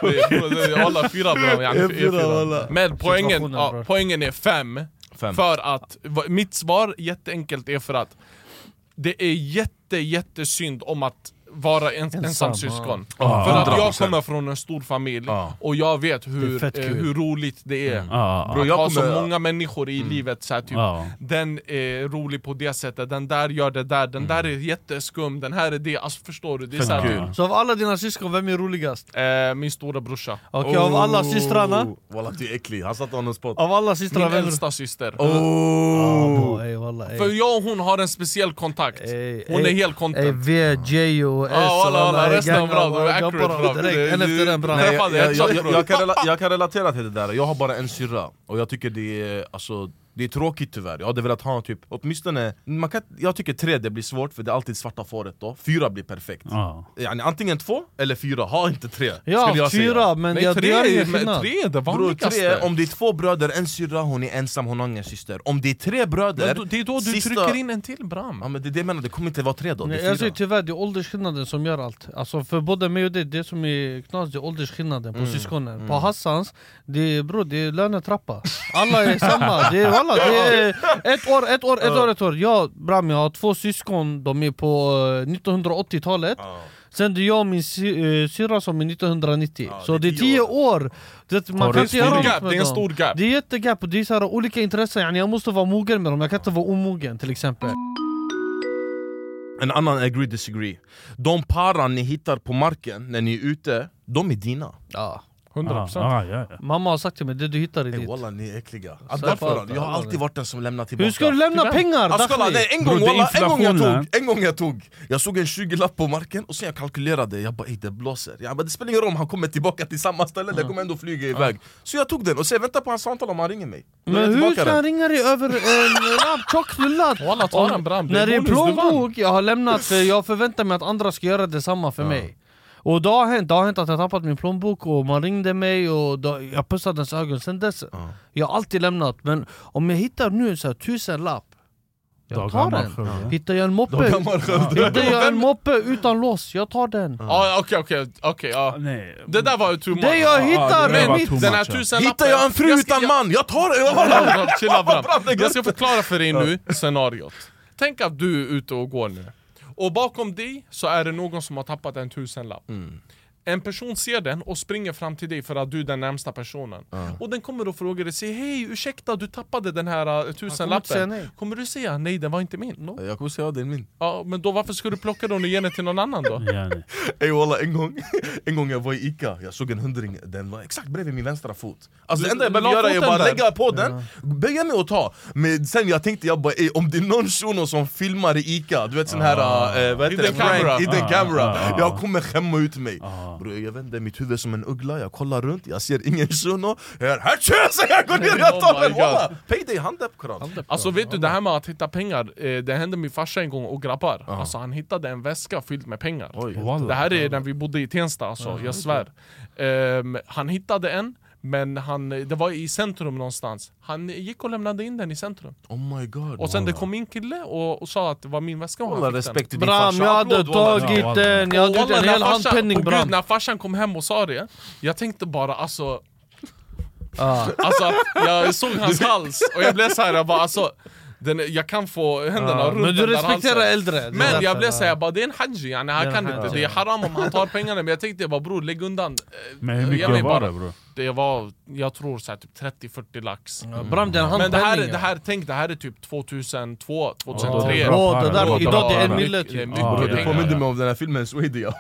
Det- bror, det är Alla fyra bram, yani, E4, E4. walla. Men poängen, ja, bror. poängen är fem. Fem. För att, mitt svar jätteenkelt är för att det är jätte jättesynd om att vara en, ensam, Ensam, syskon. ja. För att jag 100%. kommer från en stor familj, Ja. och jag vet hur, är eh, hur roligt det är. Ja, Bro, Att jag ha så många människor i livet, så här, typ, den är rolig på det sättet, den där gör det där, den där är jätteskum, den här är det, alltså förstår du? Det är så här, Så av alla dina syskon, vem är roligast? eh, min stora brorsa. Okej, av alla Oh. systrarna? Walla du är äcklig, han satte honom spot Av alla systrar, Min är äldsta syster. Ah, Oh. bro, ey. För jag och hon har en speciell kontakt. Ey, Hon är ey, helt Ey, content. V, J och Och resten av- jag direkt, En efter en Nej, jag kan relatera till det där, jag har bara en syrra. Och jag tycker det är, alltså, det är tråkigt tyvärr, jag hade velat ha typ, åtminstone, man kan, jag tycker tre det blir svårt för det är alltid svarta fåret då, fyra blir perfekt. Ja. yani, Antingen två eller fyra, ha inte tre Ja, jag fyra, säga. men Nej, jag tre, ingen är- skillnad. tre är det vanligaste. tre, om det är två bröder, en syrra, hon är ensam, hon har ingen syster. Om det är tre bröder, då, det är då du sista- trycker in en till bram. Ja men det är det jag menar, det kommer inte vara tre då, det är jag säger fyra tyvärr, det är åldersskillnaden som gör allt. Alltså för både mig och dig, det som är knas det är åldersskillnaden på syskonen. På Hassans, det är, bro, det är lönetrappa. Alla är samma, det är, [laughs] alla, det är ett år, ett år, ett år, ett år. Jag, Bram, jag har två syskon, de är på eh, 1980-talet Sen det är jag och min sy- eh, syrra som är 1990 Ja, Så det det är är tio tio år. det, Man kan göra Stor något gap, med det är en dem. stor gap. Det är jättegap, och det är så här, olika intressen, jag måste vara mogen med dem, jag kan inte vara omogen till exempel. En annan agree disagree De paran ni hittar på marken när ni är ute, de är dina. Ja. 100%. Ah, ja, ja. Mamma har sagt till mig, det du hittar Ey ditt walla ni är äckliga. Därför, Jag har alltid varit den som lämnar tillbaka. Hur ska du lämna pengar? Alltså, kolla, Dakhli? nej, en, Bro, gång, är walla, en gång jag tog, en gång jag tog. Jag såg en 20-lapp på marken och sen jag kalkylerade, jag bara ey det blåser. Jag bara, det spelar ingen roll om han kommer tillbaka till samma ställe, det kommer ändå flyga iväg. Så jag tog den och sen väntar på hans samtal om han ringer mig. Men hur ska den. han ringa dig över en [laughs] lapp, tjockrullad? Walla, ta den bram, det är När det är plånbok, jag har lämnat för jag förväntar mig att andra ska göra detsamma för mig Och det har hänt, det har hänt att jag tappat min plånbok och man ringde mig och då, jag pussade ens ögon sen dess Jag har alltid lämnat, men om jag hittar nu en så här tusen lapp Jag tar den, hittar jag en moppe. Hittar jag en moppe utan lås, jag tar den Ja, Okej, okej, okej. ja. Nej. Det där var too much. Det jag hittar det är var mitt! Den här ja. tusenlappen... Hittar jag en fru Jag ska- utan jag- man, jag tar den! Chilla, bram, Jag ska förklara för dig nu scenariot. Tänk att du är ute och går nu. Och bakom dig så är det någon som har tappat en tusenlapp. Mm. En person ser den och springer fram till dig för att du är den närmsta personen. Och den kommer och frågar dig, säger hej ursäkta du tappade den här uh, tusenlappen. nej. Kommer du säga nej den var inte min? Jag kommer säga det är min Ja, men då varför ska du plocka den och ge den till någon annan då? [laughs] Ey walla, en gång, [laughs] en gång jag var i Ica, jag såg en hundring, den var exakt bredvid min vänstra fot Alltså det enda jag behöver göra är bara där. lägga på den, böja mig och ta Men sen jag tänkte jag bara, ey, om det är någon shuno som filmar i Ica, du vet sån här, eh, vad heter det? Prank, camera. hidden Ah, camera ah, ah. Jag kommer skämma ut mig Bro, jag inte, mitt huvud som en uggla, jag kollar runt, jag ser ingen shuno hör Hatchö! Så jag går ner, jag tar Oh. Walla! Payday, handepp kran! Alltså vet du, det här med att hitta pengar, eh, det hände min farsa en gång och grabbar Alltså han hittade en väska fylld med pengar. Det här är när vi bodde i Tensta alltså, jag svär Ehm, Han hittade en, men han, det var i centrum någonstans. Han gick och lämnade in den i centrum. Oh my god. Och sen det walla. kom in kille och, och sa att det var min väska och han fick den. Bram, jag hade tagit den, jag hade gjort en hel handpenning bram. När farsan kom hem och sa det, jag tänkte bara alltså ah. Alltså jag såg hans hals och jag blev så här, jag bara alltså den, Jag kan få händerna Ah, runt Men du respekterar halsen. äldre. Men jag blev såhär, bara det är en haji yani, han Det är kan inte, det är haram om han tar pengarna. Men jag tänkte bara bror lägg undan. Eh, Men hur mycket var bara. det bror? Det var, jag tror så här, typ 30-40 lax. Ja, Bram Men det här, det här, tänk det här är typ 2002, 2003 Ja, Bro, bra det där, idag det är en mille typ. Ja, ja, ja. påminner mig om den här filmen Swedia.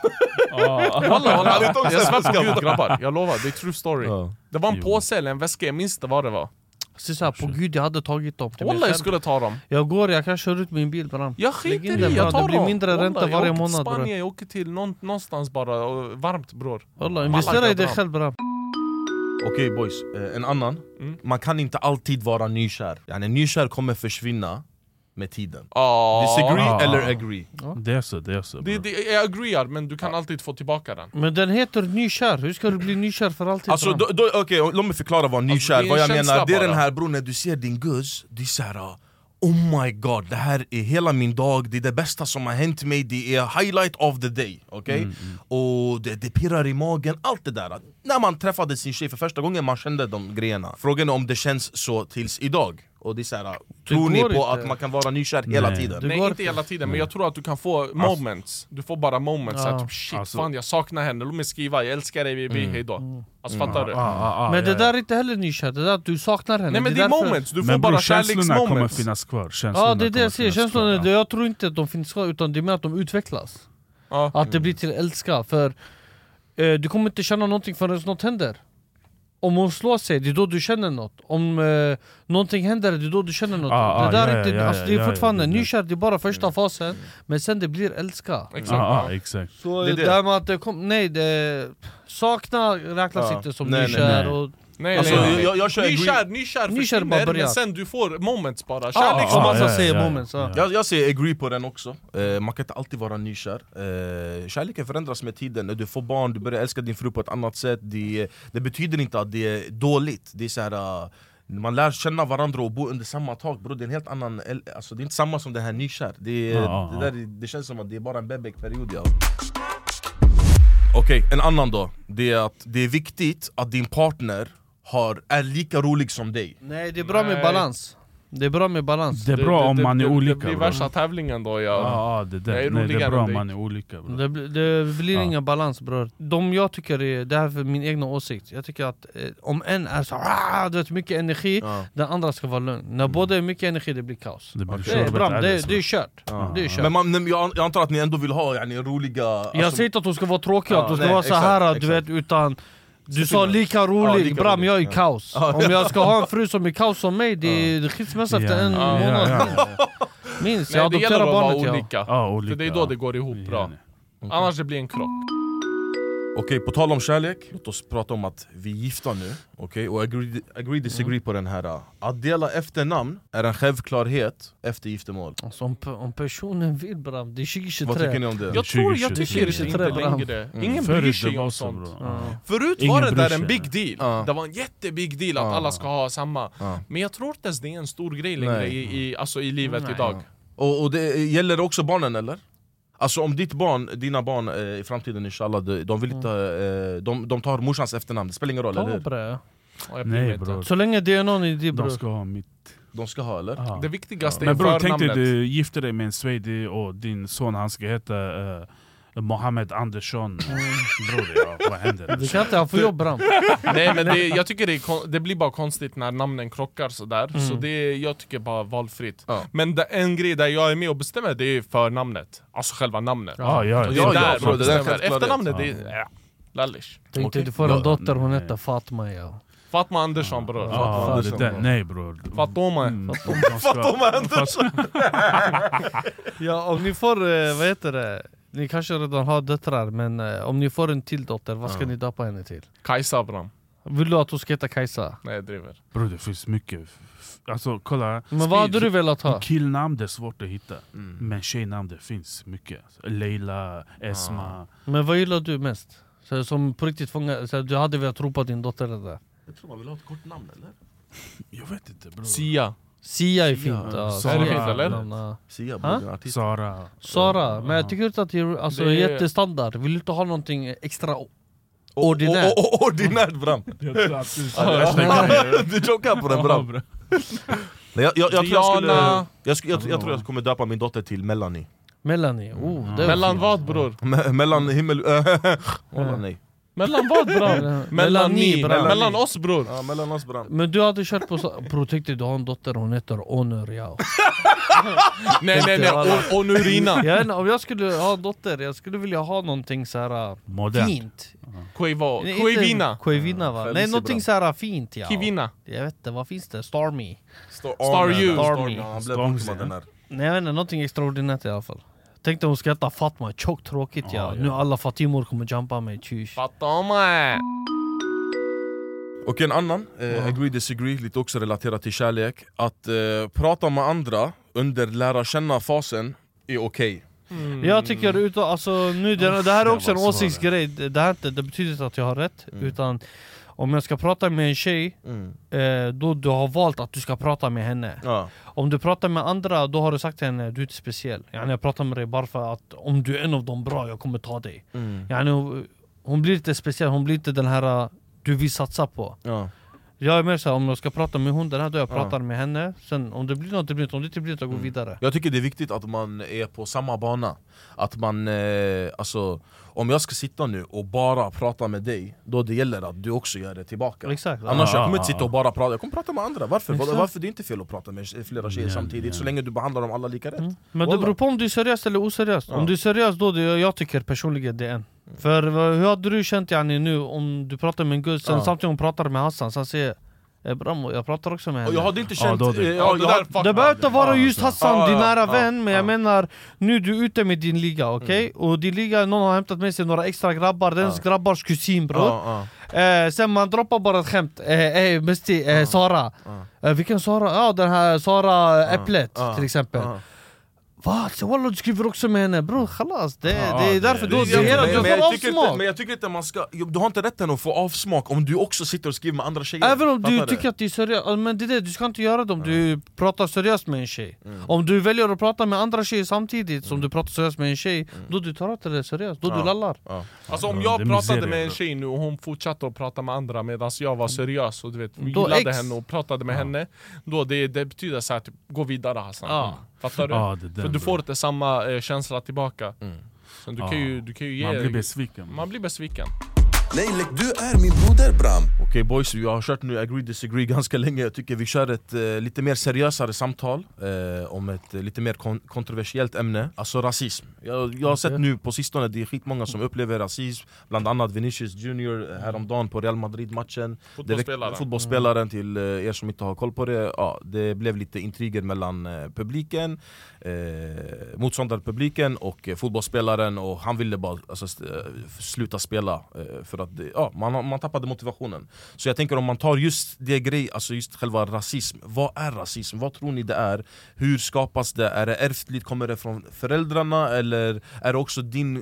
[laughs] Walla walla, jag svär på gud grabbar, jag lovar, det är true story. Ja. Det var en påse eller en väska, jag minns inte vad det var Så så här, på gud jag hade tagit dem till mig Walla jag skulle ta dem. Jag går, jag kan köra ut min bil bram Jag skiter i, jag tar Det blir dem. mindre ränta Wallah, varje jag åker månad, till Spanien, bror. jag åker till någon, någonstans bara, och varmt bror. Walla, investera i dig själv bram Okej boys, eh, en annan. Mm. Man kan inte alltid vara nykär, yani, nykär kommer försvinna med tiden. Ja. Disagree Ah. eller agree? Det är så, det är så Det, det, jag agreear, men du kan alltid få tillbaka den. Men den heter nykär, hur ska du bli nykär för alltid Alltså, då, då, okej, låt mig förklara vad nykär, Alltså, det är en vad jag menar. Det är bara. den här bror, när du ser din guzz, det är såhär Oh my god, det här är hela min dag, det är det bästa som har hänt mig, det är highlight of the day okej? Och det, det pirrar i magen, allt det där. När man träffade sin tjej för första gången, man kände de grejerna. Frågan är om det känns så tills idag Och det är såhär, tror ni på inte. att man kan vara nykär hela Nej. tiden? Det Nej inte hela tiden, men jag tror att du kan få moments. Du får bara moments, Ja. typ shit Alltså- fan jag saknar henne, låt mig skriva jag älskar dig baby, hejdå. Alltså fattar du? Ah, ah, ah, Men det ja, där är inte heller nykär, det där att du saknar henne Nej men det är därför- moments, du får Men bara känslorna kommer kärleksmoments finnas kvar. Känslorna Ja det är det kommer jag säger, känslorna, kvar, det- jag tror inte att de finns kvar utan det är mer att de utvecklas. Ja. Att det blir till älska, för eh, du kommer inte känna någonting förrän något händer Om hon slår sig, det är då du känner något. Om eh, någonting händer, det är då du känner något. Ah, ah, Det där ja, är, inte, ja, alltså, det är ja, fortfarande, ja, nykär det är bara första fasen. Men sen det blir älska. Exakt. Ah, ah, exakt. Så Det det, där med att det kom, nej det, sakna räknas inte som Nej, nej, nykär nej. och Nej, Alltså, nej, nej. jag- jag kör Nykär, nykär Nykär bara försvinner, börjar. men sen du får moments bara. Kärlek som ah, ja, säger ja, moments, ja. Jag, jag säger agree på den också, eh, man kan inte alltid vara nykär. Eh, Kärleken förändras med tiden, när du får barn, du börjar älska din fru på ett annat sätt. Det, det betyder inte att det är dåligt, det är så här, eh, man lär känna varandra och bo under samma tak bro. Det är en helt annan, alltså, det är inte samma som det här nykär. Det, ja, det, där, det känns som att det är bara en bebek-period ja. Okej, en annan då, det är att det är viktigt att din partner har, är lika rolig som dig Nej det är bra med Nej. balans Det är bra med balans Det är bra om man är det, olika Det blir värsta tävlingen då ja. Ja, ah, det. Jag är Nej, det är bra om man är olika bror. Det, blir- det blir Ja. ingen balans bror De jag tycker är, det här är min egna åsikt Jag tycker att eh, om en är så ah, du vet, mycket energi Ja. Den andra ska vara lugn När båda är mycket energi det blir kaos Det blir Det är, kört bra, det, det är kört, Ja. det är kört. Men man, jag, jag antar att ni ändå vill ha yani, roliga... Jag alltså- säger inte att hon ska vara tråkig, Ja, att hon ska nej, vara så exakt, här du exakt. vet utan du sa lika Ja, rolig, lika bram rolig, jag är ja. kaos Ja. Om jag ska ha en fru som är kaos som mig, det är skilsmässa efter en Ja, månad ja, ja. Minst, jag Nej, det gäller adopterar att vara barnet ja. olika, Ja, olika. för det är då det går ihop bra. Annars det blir en krock Okej, på tal om kärlek, låt oss prata om att vi är gifta nu Okej, och agree, agree disagree på den här Att dela efternamn är en självklarhet efter giftermål Alltså, om, om personen vill bram, det är 2023 Vad tycker ni om det? Jag tror, jag 2023. tycker inte 2023 längre Ingen Förut bryr sig om så sånt. Ja. Förut Ingen var det där en big deal, Ja. det var en jättebig deal att alla ska ha samma. Men jag tror inte ens det är en stor grej längre i, i, alltså i livet Nej. idag Och, och det gäller det också barnen eller? Alltså om ditt barn, dina barn eh, i framtiden inshallah, de, de vill inte, eh, de, de tar morsans efternamn, det spelar ingen roll, eller Ta hur? bre. Mig Nej bror, Så länge det är någon i det bror de ska ha mitt De ska ha eller? Ah. Det viktigaste Men är bror tänk dig du gifter dig med en swedi och din son han ska heta uh, Mohammed Andersson. Bror ja, vad händer? Du kan inte, han får jobb bram [laughs] Nej men det, jag tycker det, är, det blir bara konstigt när namnen krockar sådär, Mm. så det jag tycker bara valfritt. Ja. Men det, en grej där jag är med och bestämmer, det är förnamnet. Alltså själva namnet. Ja, ja, det ja, är ja, där bro, man bestämmer, efternamnet det Ja. är, ja, lallish. Tänk dig du får en Ja, dotter, hon heter Fatma ja. Fatma Andersson bror. Ah, Andersson, det där, bro. nej bror. Fatoma. Mm, Fatoma. Andersson! [laughs] Ja om ni får, eh, vad heter det? Ni kanske redan har döttrar, men eh, om ni får en till dotter, vad ska Ja. ni döpa henne till? Kajsa Bram. Vill du att hon ska heta Kajsa? Nej jag driver. Bror det finns mycket. f- Alltså kolla. Men vad hade du velat ha? Killnamn det är svårt att hitta. Mm. Men tjejnamn det finns mycket. Leila, Esma. Men vad gillar du mest? Så, som på riktigt fångar, så, du hade velat ropa din dotter det där? Jag tror man vill ha ett kort namn eller? [laughs] Jag vet inte bror. Sia. Sia är fint. Ja, Sara, Är det fint, eller? namn, ja. Sia artist. Sara. Sara, men jag tycker inte att det är alltså, Det är- jättestandard. Vill du inte ha någonting extra ordinärt? Ordinärt Bram! [laughs] Jag tror att du jokar på den Bram! [laughs] Nej, jag, jag, jag, tror jag, skulle, jag, jag, jag tror jag kommer döpa min dotter till Melanie Melanie, oh, det är Mellan fint. vad bror? Me- Mellan himmel... [laughs] Walla nej Mellan vad Bram? Mellan- Mellan ni, Bram. mellan oss bror. ja, Mellan oss Bram Men du hade kört på så... Bro, tänk dig du har en dotter, hon heter Honor ja. [laughs] Nej nej nej, och, och Nurina. jag vet inte, Om jag skulle ha en dotter, jag skulle vilja ha någonting så här Modernt. fint inte- Kuivina. Kuivina va? Nej någonting Bram. så här fint ja Kivina. Jag vet inte, vad finns det? Stormy? Star, Star You. Stormy. Ja, han blev där Nej jag vet inte, någonting extraordinärt i alla fall Tänkte hon ska heta Fatma, tjockt tråkigt ja. Ja, ja. Nu alla Fatimor kommer jumpa mig, Fatta mig. Och en annan, eh, agree disagree, lite också relaterat till kärlek Att eh, prata med andra under lära känna-fasen är okej Jag tycker utan, alltså, nu, det, det här är också en åsiktsgrej, det, här, det betyder inte att jag har rätt Mm. Utan om jag ska prata med en tjej, mm. eh, då du har valt att du ska prata med henne ja. Om du pratar med andra, då har du sagt till henne du är inte speciell yani, Jag pratar med dig bara för att om du är en av dem bra, jag kommer ta dig Mm. yani, hon, blir inte speciell, hon blir inte den här du vill satsa på Ja. Jag är mer såhär, om jag ska prata med hon den här, då jag Ja. pratar med henne Sen om det blir något, det blir något, om det inte blir något, jag går Mm. vidare Jag tycker det är viktigt att man är på samma bana Att man, eh, alltså Om jag ska sitta nu och bara prata med dig Då det gäller att du också gör det tillbaka Exakt Annars Ja, jag kommer inte sitta ja. och bara prata, jag kommer prata med andra Varför? Exakt. Varför det är inte fel att prata med flera tjejer Ja, samtidigt ja. Så länge du behandlar dem alla lika rätt Mm. Men det beror på om du är seriös eller oseriös. Ja. Om du är seriös då, det, jag tycker personligen det är en. För hur hade du känt yani, nu om du pratar med en gud, sen Ja. samtidigt hon pratar med Hassan, han säger eh, jag pratar också med henne. jag hade inte Ja, känt... då det- eh, Ja, det där fuck det behöver inte vara Ja, just ja. Hassan, Ja, din ja, nära ja, vän, men jag ja. menar Nu är du ute med din liga, okej? Och din liga, någon har hämtat med sig några extra grabbar, dens Ja. grabbars kusin bror ja, ja. Eh, sen man droppar bara ett skämt, eh, eh, Musti, eh, Sara eh, Vilken Sara? Ja den här Sara Äpplet Ja, till exempel ja. Va? Så Wallah du skriver också med henne. Bror khalas. Det, Ja, det är det- därför det- då, det- det är hela, men- du men, får jag tycker inte, avsmak men jag tycker inte man ska, du har inte rätten att få avsmak om du också sitter och skriver med andra tjejer. Även om du Fattar tycker att det är seriöst, men det är det, du ska inte göra det om du pratar seriöst med en tjej. Mm. Om du väljer att prata med andra tjejer samtidigt som du pratar seriöst med en tjej Då du tar inte det seriöst, då Ja. du lallar. Ja. Alltså om Ja, jag det pratade med en tjej nu och hon fortsatte att prata med andra medan jag var seriös och du vet, gillade ex. henne och pratade med henne Då det, det betyder så här, typ, gå vidare Hassan. Ja. Fattar du? Ja, det där, För du får inte samma eh, känsla tillbaka Så du, Ja. kan ju, du kan ju ge Man blir besviken. Man blir besviken Nej, like, du är min broder Bram. Okej boys, jag har kört nu agree disagree ganska länge. Jag tycker vi kör ett eh, lite mer seriösare samtal eh, Om ett eh, lite mer kon kontroversiellt ämne. Alltså rasism. Jag, jag har sett nu på sistone, det är skitmånga som upplever rasism. Bland annat Vinicius Junior häromdagen på Real Madrid-matchen. Fotbollsspelaren. Fotbollsspelaren till eh, er som inte har koll på det. Ja, Det blev lite intriger mellan eh, publiken eh, Motståndarpubliken och eh, fotbollsspelaren. Och han ville bara alltså, eh, sluta spela eh, För att det- ja, man, man tappade motivationen Så jag tänker om man tar just det grej, alltså just själva rasism Vad är rasism? Vad tror ni det är? Hur skapas det? Är det ärftligt? Kommer det från föräldrarna? Eller är det också din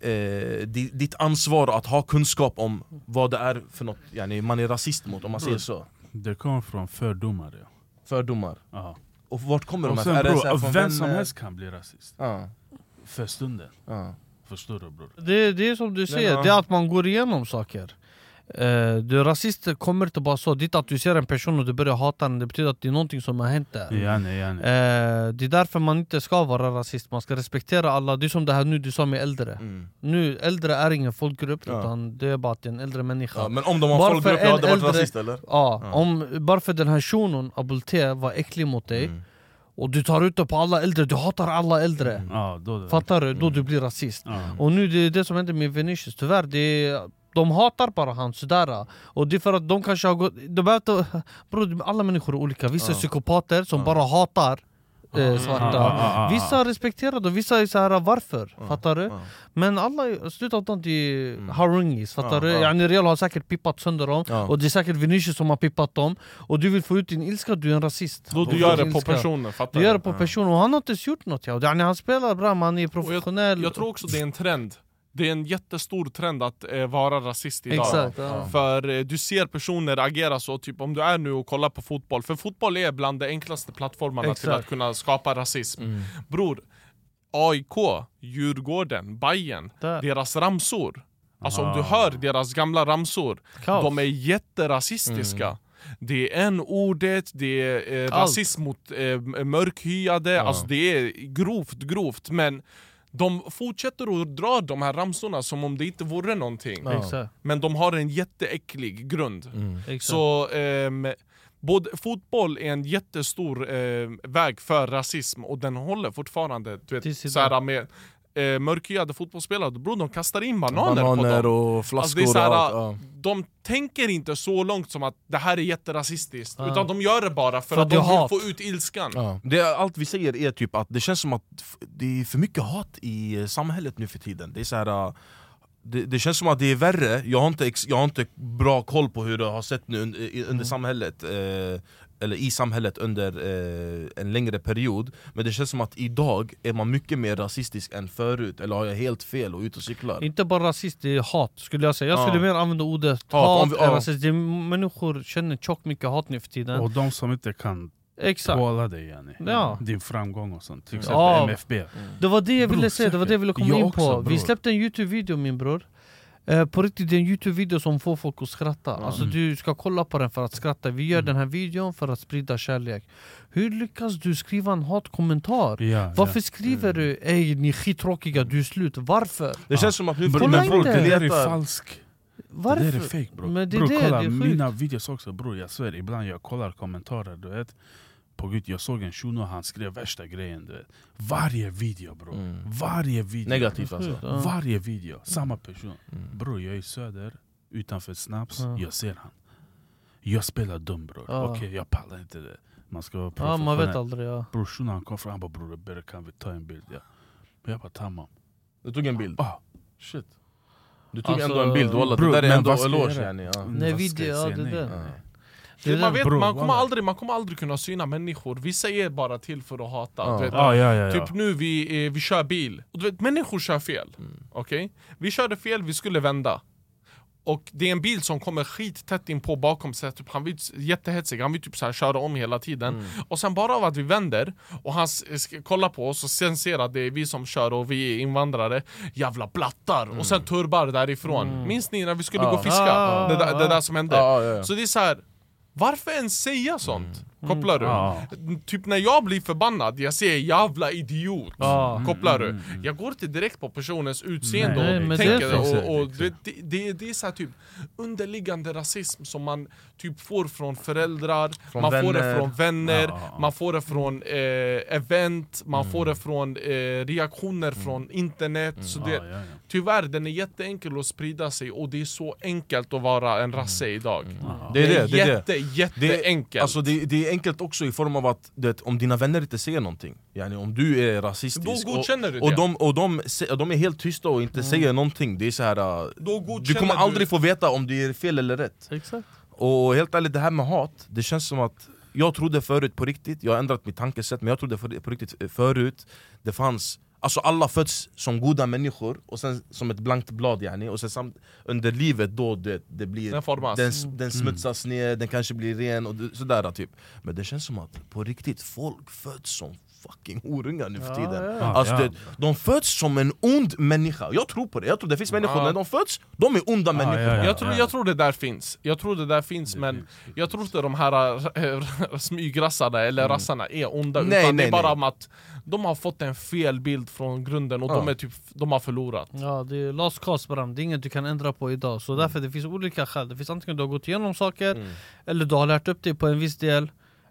eh, di- ditt ansvar att ha kunskap om vad det är för något yani, man är rasist mot, om man säger så. Det kommer från fördomar ja. Fördomar. ja. Och vart kommer Och de sen här? Här från vem som helst kan bli rasist. Ja, För stunden. ja. Förstår du bror? Det, det är som du säger, ja. det är att man går igenom saker eh, du, Rasister kommer inte bara så, dit att du ser en person och du börjar hata den, det betyder att det är någonting som har hänt där Yani, yani. Eh, det är därför man inte ska vara rasist, man ska respektera alla Det är som det här nu du sa med äldre Mm. Nu, äldre är ingen folkgrupp, Ja. utan det är bara att det är en äldre människa ja. Men om de har Bara folkgrupp, för jag hade varit äldre- rasist eller? Ja, Ja. Om, bara för den här shunon, Abulte, var äcklig mot dig Mm. Och du tar ut det på alla äldre, du hatar alla äldre. Ja, då, Fattar du? Då du blir rasist. Ja. Och nu det är det som händer med Vinicius, tyvärr det De hatar bara han sådär. Och det är för att de kanske har gått... De behöver [laughs] bro, alla människor är olika, vissa är psykopater som bara hatar eh, svarta. Ah, ah, ah, Vissa respekterar och vissa är så här varför? Fattar du? Men alla slutändan till harungis, fattar du? Yani Real har säkert pippat sönder dem, och det är säkert Vinicius som har pippat dem Och du vill få ut din ilska, du är en rasist Då du gör det på personen, fattar Du gör det på personen, och han har inte ens gjort något ja. Han spelar bra, men han är professionell Jag tror också det är en trend. Det är en jättestor trend att eh, vara rasist idag. Exakt, ja. För eh, du ser personer agera så, typ om du är nu och kollar på fotboll. För fotboll är bland de enklaste plattformarna till Exakt. att kunna skapa rasism. Mm. Bror, AIK, Djurgården, Bayern, Där. deras ramsor. Alltså om du Ah. hör deras gamla ramsor, Kaos. de är jätterasistiska. Det är n-ordet, det är eh, rasism mot eh, mörkhyade, alltså det är grovt, grovt. Men de fortsätter att dra de här ramsorna som om det inte vore någonting. Exakt, Men de har en jätteäcklig grund. exakt. Så ehm, både, fotboll är en jättestor eh, väg för rasism och den håller fortfarande. Du vet, idag. såhär med eh, mörkhyade fotbollsspelare, bror de kastar in bananer, Bananer på dem. och Alltså flaskor det är och såhär, allt. Ja. De tänker inte så långt som att det här är jätterasistiskt, Ja. utan de gör det bara för, För att de vill hat. få ut ilskan. Ja. Det, är- allt vi säger är typ att det känns som att det är för mycket hat i eh, samhället nu för tiden. Det, är så här, uh, det, det känns som att det är värre, jag har inte, ex, jag har inte bra koll på hur det har sett nu under, under samhället eh, eller i samhället under eh, en längre period Men det känns som att idag är man mycket mer rasistisk än förut, eller har jag helt fel och ute och cyklar? Inte bara rasist, det är hat skulle jag säga. Jag skulle Ja. mer använda ordet Hat, hat, om vi- än rasist. Det är, Människor känner tjockt mycket hat nu för tiden Och de som inte kan Exakt tåla dig yani. Ja. Din framgång och sånt. Till exempel Ja. MFB. Det var det jag Bror, ville säga, det var det jag ville komma jag in också, på. Vi bror. släppte en youtube-video min bror eh, På riktigt, det är en youtube-video som får folk att skratta Alltså du ska kolla på den för att skratta Vi gör den här videon för att sprida kärlek Hur lyckas du skriva en hatkommentar? Ja, Varför ja. skriver du 'Ey ni är skittråkiga, du är slut' Varför? Det känns som att nu Kolla men bror, det där är falskt. Varför? Det där är fake bror. Men det är bror det, kolla, det mina videos också bror, jag svär ibland jag kollar kommentarer du vet på gud, jag såg en shuno, han skrev värsta grejen du vet. Varje video bror, varje video. Negativt alltså. Ja. Varje video, samma person. Bror jag är i söder, utanför Snaps, Ja. jag ser han. Jag spelar dum bror, Ja. okej jag pallar inte det. Man ska vara Ja man vet professionell aldrig ja. Bror shunon han kom fram, han bara bror Berre kan vi ta en bild? Ja. Jag bara tamam. Du tog en bild? ah, Shit. Du tog Alltså, ändå en bild, walla, det där är ändå eloge. yani, ja. Nej, video, ja, det där. Det är man, vet, Bror, man, kommer aldrig, man kommer aldrig kunna syna människor, vissa är bara till för att hata. Du vet, Ah, ja, ja. Typ nu vi, eh, vi kör bil, och du vet människor kör fel. Okej? Vi körde fel, vi skulle vända. Och det är en bil som kommer skit tätt in på bakom sig, typ, han vill jättehetsig, han vill typ så här köra om hela tiden. Och sen bara av att vi vänder, och han s- ska kolla på oss och sen ser att det är vi som kör och vi är invandrare, jävla blattar! Och sen turbar därifrån. Minns ni när vi skulle Ja. gå och fiska? Ah, det, där, det där som hände. Ja, ja, ja. Så det är så här varför ens säga sånt? Mm. Kopplar du? Ja. Typ när jag blir förbannad, jag säger 'jävla idiot' Ja. Kopplar du? Jag går inte direkt på personens utseende Nej, och tänker, det finns och, och det. det, det, det, det är så här typ underliggande rasism som man typ får från föräldrar, Från man får det vänner. från vänner, Ja. man får det från eh, event, man Mm. får det från eh, reaktioner från internet. Så det, Ja, ja, ja. Tyvärr, den är jätteenkel att sprida sig och det är så enkelt att vara en rasse idag. Mm. Det är det, det är det. jätte, jätteenkelt. Alltså det, det är enkelt också i form av att du vet, om dina vänner inte säger någonting yani Om du är rasistisk du och, och, det. de, och de, de är helt tysta och inte säger någonting Det är så här. äh, Då Du kommer du- aldrig få veta om det är fel eller rätt Exakt Och helt ärligt, det här med hat, det känns som att Jag trodde förut på riktigt, jag har ändrat mitt tankesätt Men jag trodde för, på riktigt eh, förut Det fanns, alltså alla föds som goda människor Och sen som ett blankt blad yani. Och sen samt, under livet då det, det blir Den formas. den, den smutsas ner, den kanske blir ren och sådär typ. Men det känns som att på riktigt, folk föds som fucking horungar nu för tiden ja. Alltså, Ja. det, De föds som en ond människa, jag tror på det, jag tror det finns människor Ja. när de föds, de är onda människor ja, ja. Jag tror, jag tror det där finns, jag tror det där finns men jag tror inte de här äh, [laughs] smygrassarna eller rassarna är onda Nej, utan det nej, är bara nej. om att de har fått en fel bild från grunden och Ja. de, är typ, de har förlorat. Ja det är last cast bram, det är inget du kan ändra på idag Så därför det finns olika skäl, det finns antingen du har gått igenom saker Mm. Eller du har lärt upp dig på en viss del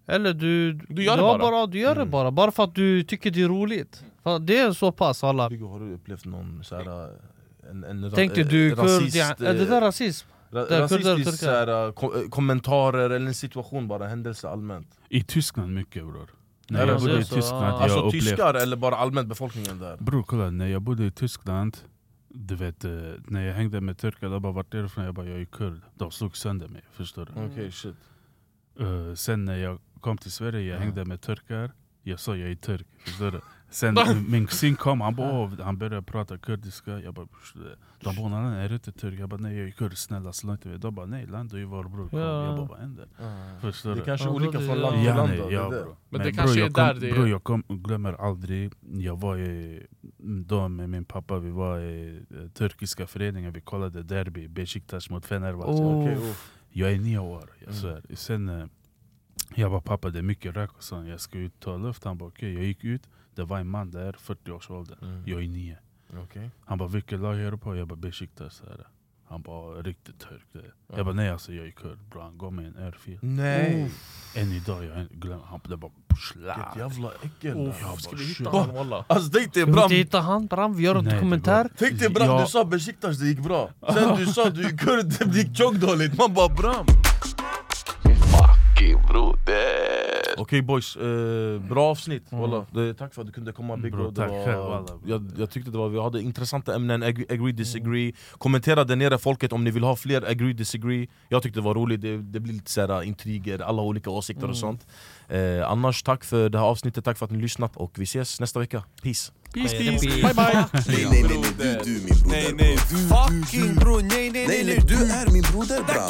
Eller du, Du gör det har bara. du gör det Mm. bara, bara för att du tycker det är roligt För Det är så pass alla har du upplevt någon så här, en, en äh, du kurd, rasist, ja, är det där rasism? ra- rasistisk turkar? så här, äh, ko- äh, kommentarer eller en situation bara, händelse allmänt? I Tyskland mycket bror När Är det jag bodde i? Tyskland, jag Alltså upplevde... tyskar eller bara allmänt befolkningen där? Bror kolla, när jag bodde i Tyskland, du vet, eh, när jag hängde med turkar, de bara vart är du ifrån? Jag bara jag är kurd. De slog sönder mig, förstår du? Okej shit Eh, sen när jag kom till Sverige, jag Ja. hängde med turkar, jag sa jag är turk? Sen min kusin kom, han, bara, han började prata kurdiska, jag bara De bara "Nej, nej, är du inte turk? Jag bara nej jag är kurd, snälla slå inte mig De bara nej land, du är vår bror, kom. Ja. Jag bara vad händer? Förstår Det du? är kanske Ja, olika det- från land till Ja, land nej, det ja, är det. bro. Men det kanske är där det är- Bro, jag kom, glömmer aldrig, jag var i, då med min pappa, vi var i eh, turkiska föreningen, vi kollade derby, Besiktas mot Fenerbahce. Oh. Jag är nio år, jag Mm. svär. Sen, eh, jag bara pappa det är mycket rök och sånt, jag ska ut ta luft. Han bara okej, jag gick ut, det var en man där, 40 års ålder. Mm. Jag är nio. Okej. Han bara vilket lag är du på? Jag bara Besiktas. här." Han bara riktigt turk. det." Ja. Jag bara nej alltså jag är kurd. Bro, han gav mig en örfil. Nej! Än idag, jag glömmer. Han det bara Vilket jävla äckel Oh, där. ska bara, vi hitta honom walla? Alltså tänk dig Ska vi Bram, inte hitta han? Bram, vi gör en Nej, dokumentär. tänk dig Bram, Ja. du sa Besiktas det gick bra Sen du sa du är kurd, [laughs] det gick tjockdåligt Man bara Bram Okej boys, eh, bra avsnitt. Walla. det, Tack för att du kunde komma Big Bro, det var, själv, jag, jag tyckte det var, vi hade intressanta ämnen, agree, agree disagree. Kommentera där nere folket om ni vill ha fler. Agree disagree. Jag tyckte det var roligt, det, det blir lite såhär intriger, alla olika åsikter och sånt. Eh, Annars tack för det här avsnittet, tack för att ni lyssnat och vi ses nästa vecka, peace. Peace Nej, det peace, bye. Bye! Nej nej nej, nej du, du min broder Nej nej, du, fucking bror, nej nej Nej nej, du är min broder Bram